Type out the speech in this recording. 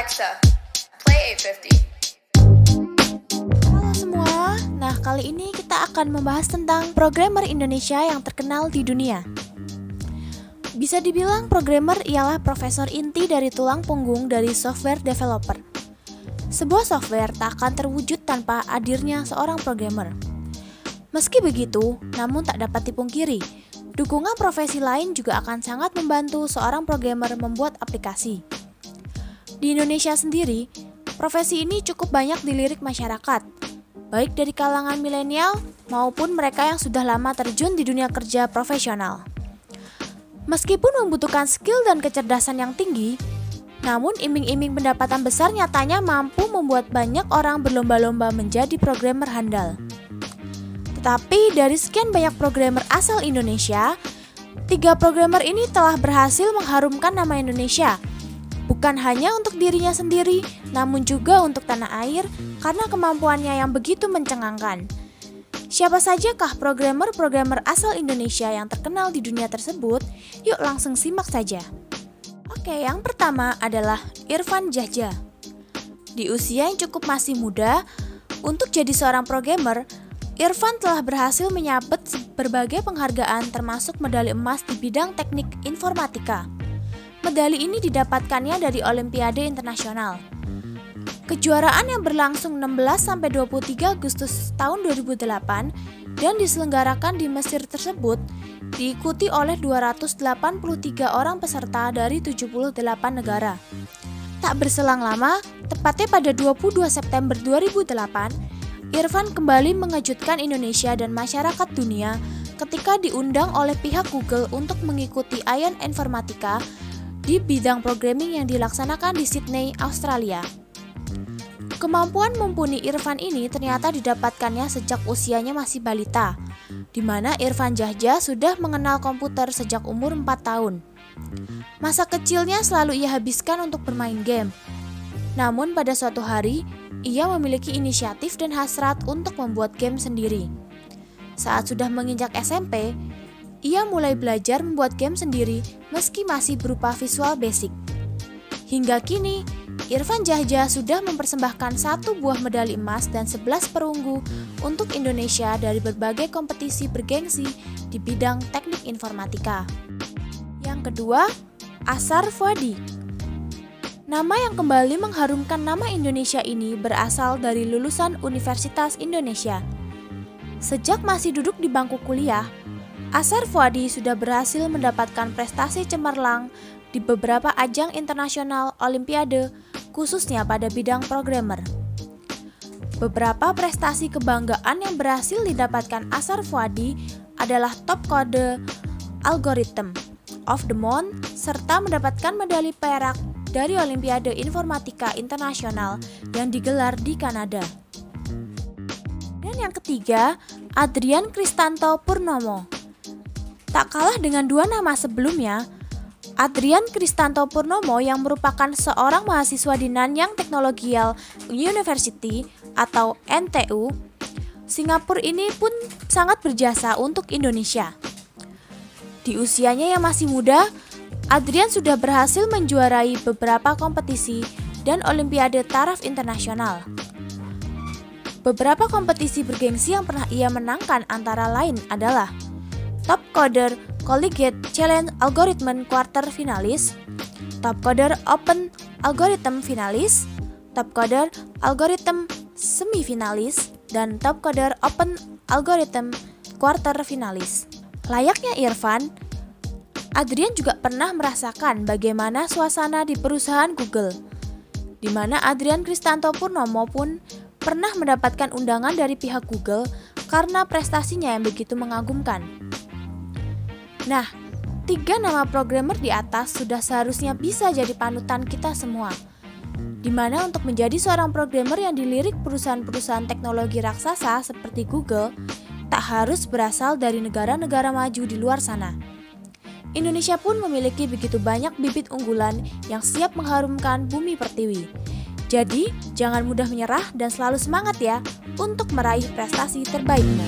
Alexa, play 850. Halo semua, nah kali ini kita akan membahas tentang programmer Indonesia yang terkenal di dunia. Bisa dibilang programmer ialah profesor inti dari tulang punggung dari software developer. Sebuah software tak akan terwujud tanpa hadirnya seorang programmer. Meski begitu, namun tak dapat dipungkiri, dukungan profesi lain juga akan sangat membantu seorang programmer membuat aplikasi. Di Indonesia sendiri, profesi ini cukup banyak dilirik masyarakat, baik dari kalangan milenial maupun mereka yang sudah lama terjun di dunia kerja profesional. Meskipun membutuhkan skill dan kecerdasan yang tinggi, namun iming-iming pendapatan besar nyatanya mampu membuat banyak orang berlomba-lomba menjadi programmer handal. Tetapi dari sekian banyak programmer asal Indonesia, tiga programmer ini telah berhasil mengharumkan nama Indonesia. Bukan hanya untuk dirinya sendiri, namun juga untuk tanah air karena kemampuannya yang begitu mencengangkan. Siapa sajakah programmer-programmer asal Indonesia yang terkenal di dunia tersebut? Yuk langsung simak saja. Oke, yang pertama adalah Irfan Jahja. Di usia yang cukup masih muda, untuk jadi seorang programmer, Irfan telah berhasil menyabet berbagai penghargaan termasuk medali emas di bidang teknik informatika. Medali ini didapatkannya dari Olimpiade Internasional. Kejuaraan yang berlangsung 16-23 Agustus tahun 2008 dan diselenggarakan di Mesir tersebut diikuti oleh 283 orang peserta dari 78 negara. Tak berselang lama, tepatnya pada 22 September 2008, Irfan kembali mengejutkan Indonesia dan masyarakat dunia ketika diundang oleh pihak Google untuk mengikuti Ion Informatika di bidang programming yang dilaksanakan di Sydney, Australia. Kemampuan mumpuni Irfan ini ternyata didapatkannya sejak usianya masih balita, di mana Irfan Jahja sudah mengenal komputer sejak umur 4 tahun. Masa kecilnya selalu ia habiskan untuk bermain game. Namun pada suatu hari, ia memiliki inisiatif dan hasrat untuk membuat game sendiri. Saat sudah menginjak SMP, ia mulai belajar membuat game sendiri meski masih berupa visual basic. Hingga kini, Irfan Jahja sudah mempersembahkan satu buah medali emas dan 11 perunggu untuk Indonesia dari berbagai kompetisi bergengsi di bidang teknik informatika. Yang kedua, Asar Fuadi Nama yang kembali mengharumkan nama Indonesia ini berasal dari lulusan Universitas Indonesia. Sejak masih duduk di bangku kuliah, Asar Fuadi sudah berhasil mendapatkan prestasi cemerlang di beberapa ajang internasional Olimpiade, khususnya pada bidang programmer. Beberapa prestasi kebanggaan yang berhasil didapatkan Asar Fuadi adalah top kode algorithm of the month serta mendapatkan medali perak dari Olimpiade Informatika Internasional yang digelar di Kanada. Dan yang ketiga, Adrian Kristanto Purnomo. Tak kalah dengan dua nama sebelumnya, Adrian Kristanto Purnomo yang merupakan seorang mahasiswa di Nanyang Technological University atau NTU, Singapura ini pun sangat berjasa untuk Indonesia. Di usianya yang masih muda, Adrian sudah berhasil menjuarai beberapa kompetisi dan olimpiade taraf internasional. Beberapa kompetisi bergengsi yang pernah ia menangkan antara lain adalah Top Coder Collegiate Challenge Algorithm Quarter Finalis, Top Coder Open Algorithm Finalis, Top Coder Algorithm Semifinalis, dan Top Coder Open Algorithm Quarter Finalis. Layaknya Irfan, Adrian juga pernah merasakan bagaimana suasana di perusahaan Google, di mana Adrian Kristanto Purnomo pun pernah mendapatkan undangan dari pihak Google karena prestasinya yang begitu mengagumkan. Nah, tiga nama programmer di atas sudah seharusnya bisa jadi panutan kita semua. Di mana untuk menjadi seorang programmer yang dilirik perusahaan-perusahaan teknologi raksasa seperti Google, tak harus berasal dari negara-negara maju di luar sana. Indonesia pun memiliki begitu banyak bibit unggulan yang siap mengharumkan bumi pertiwi. Jadi, jangan mudah menyerah dan selalu semangat ya untuk meraih prestasi terbaikmu.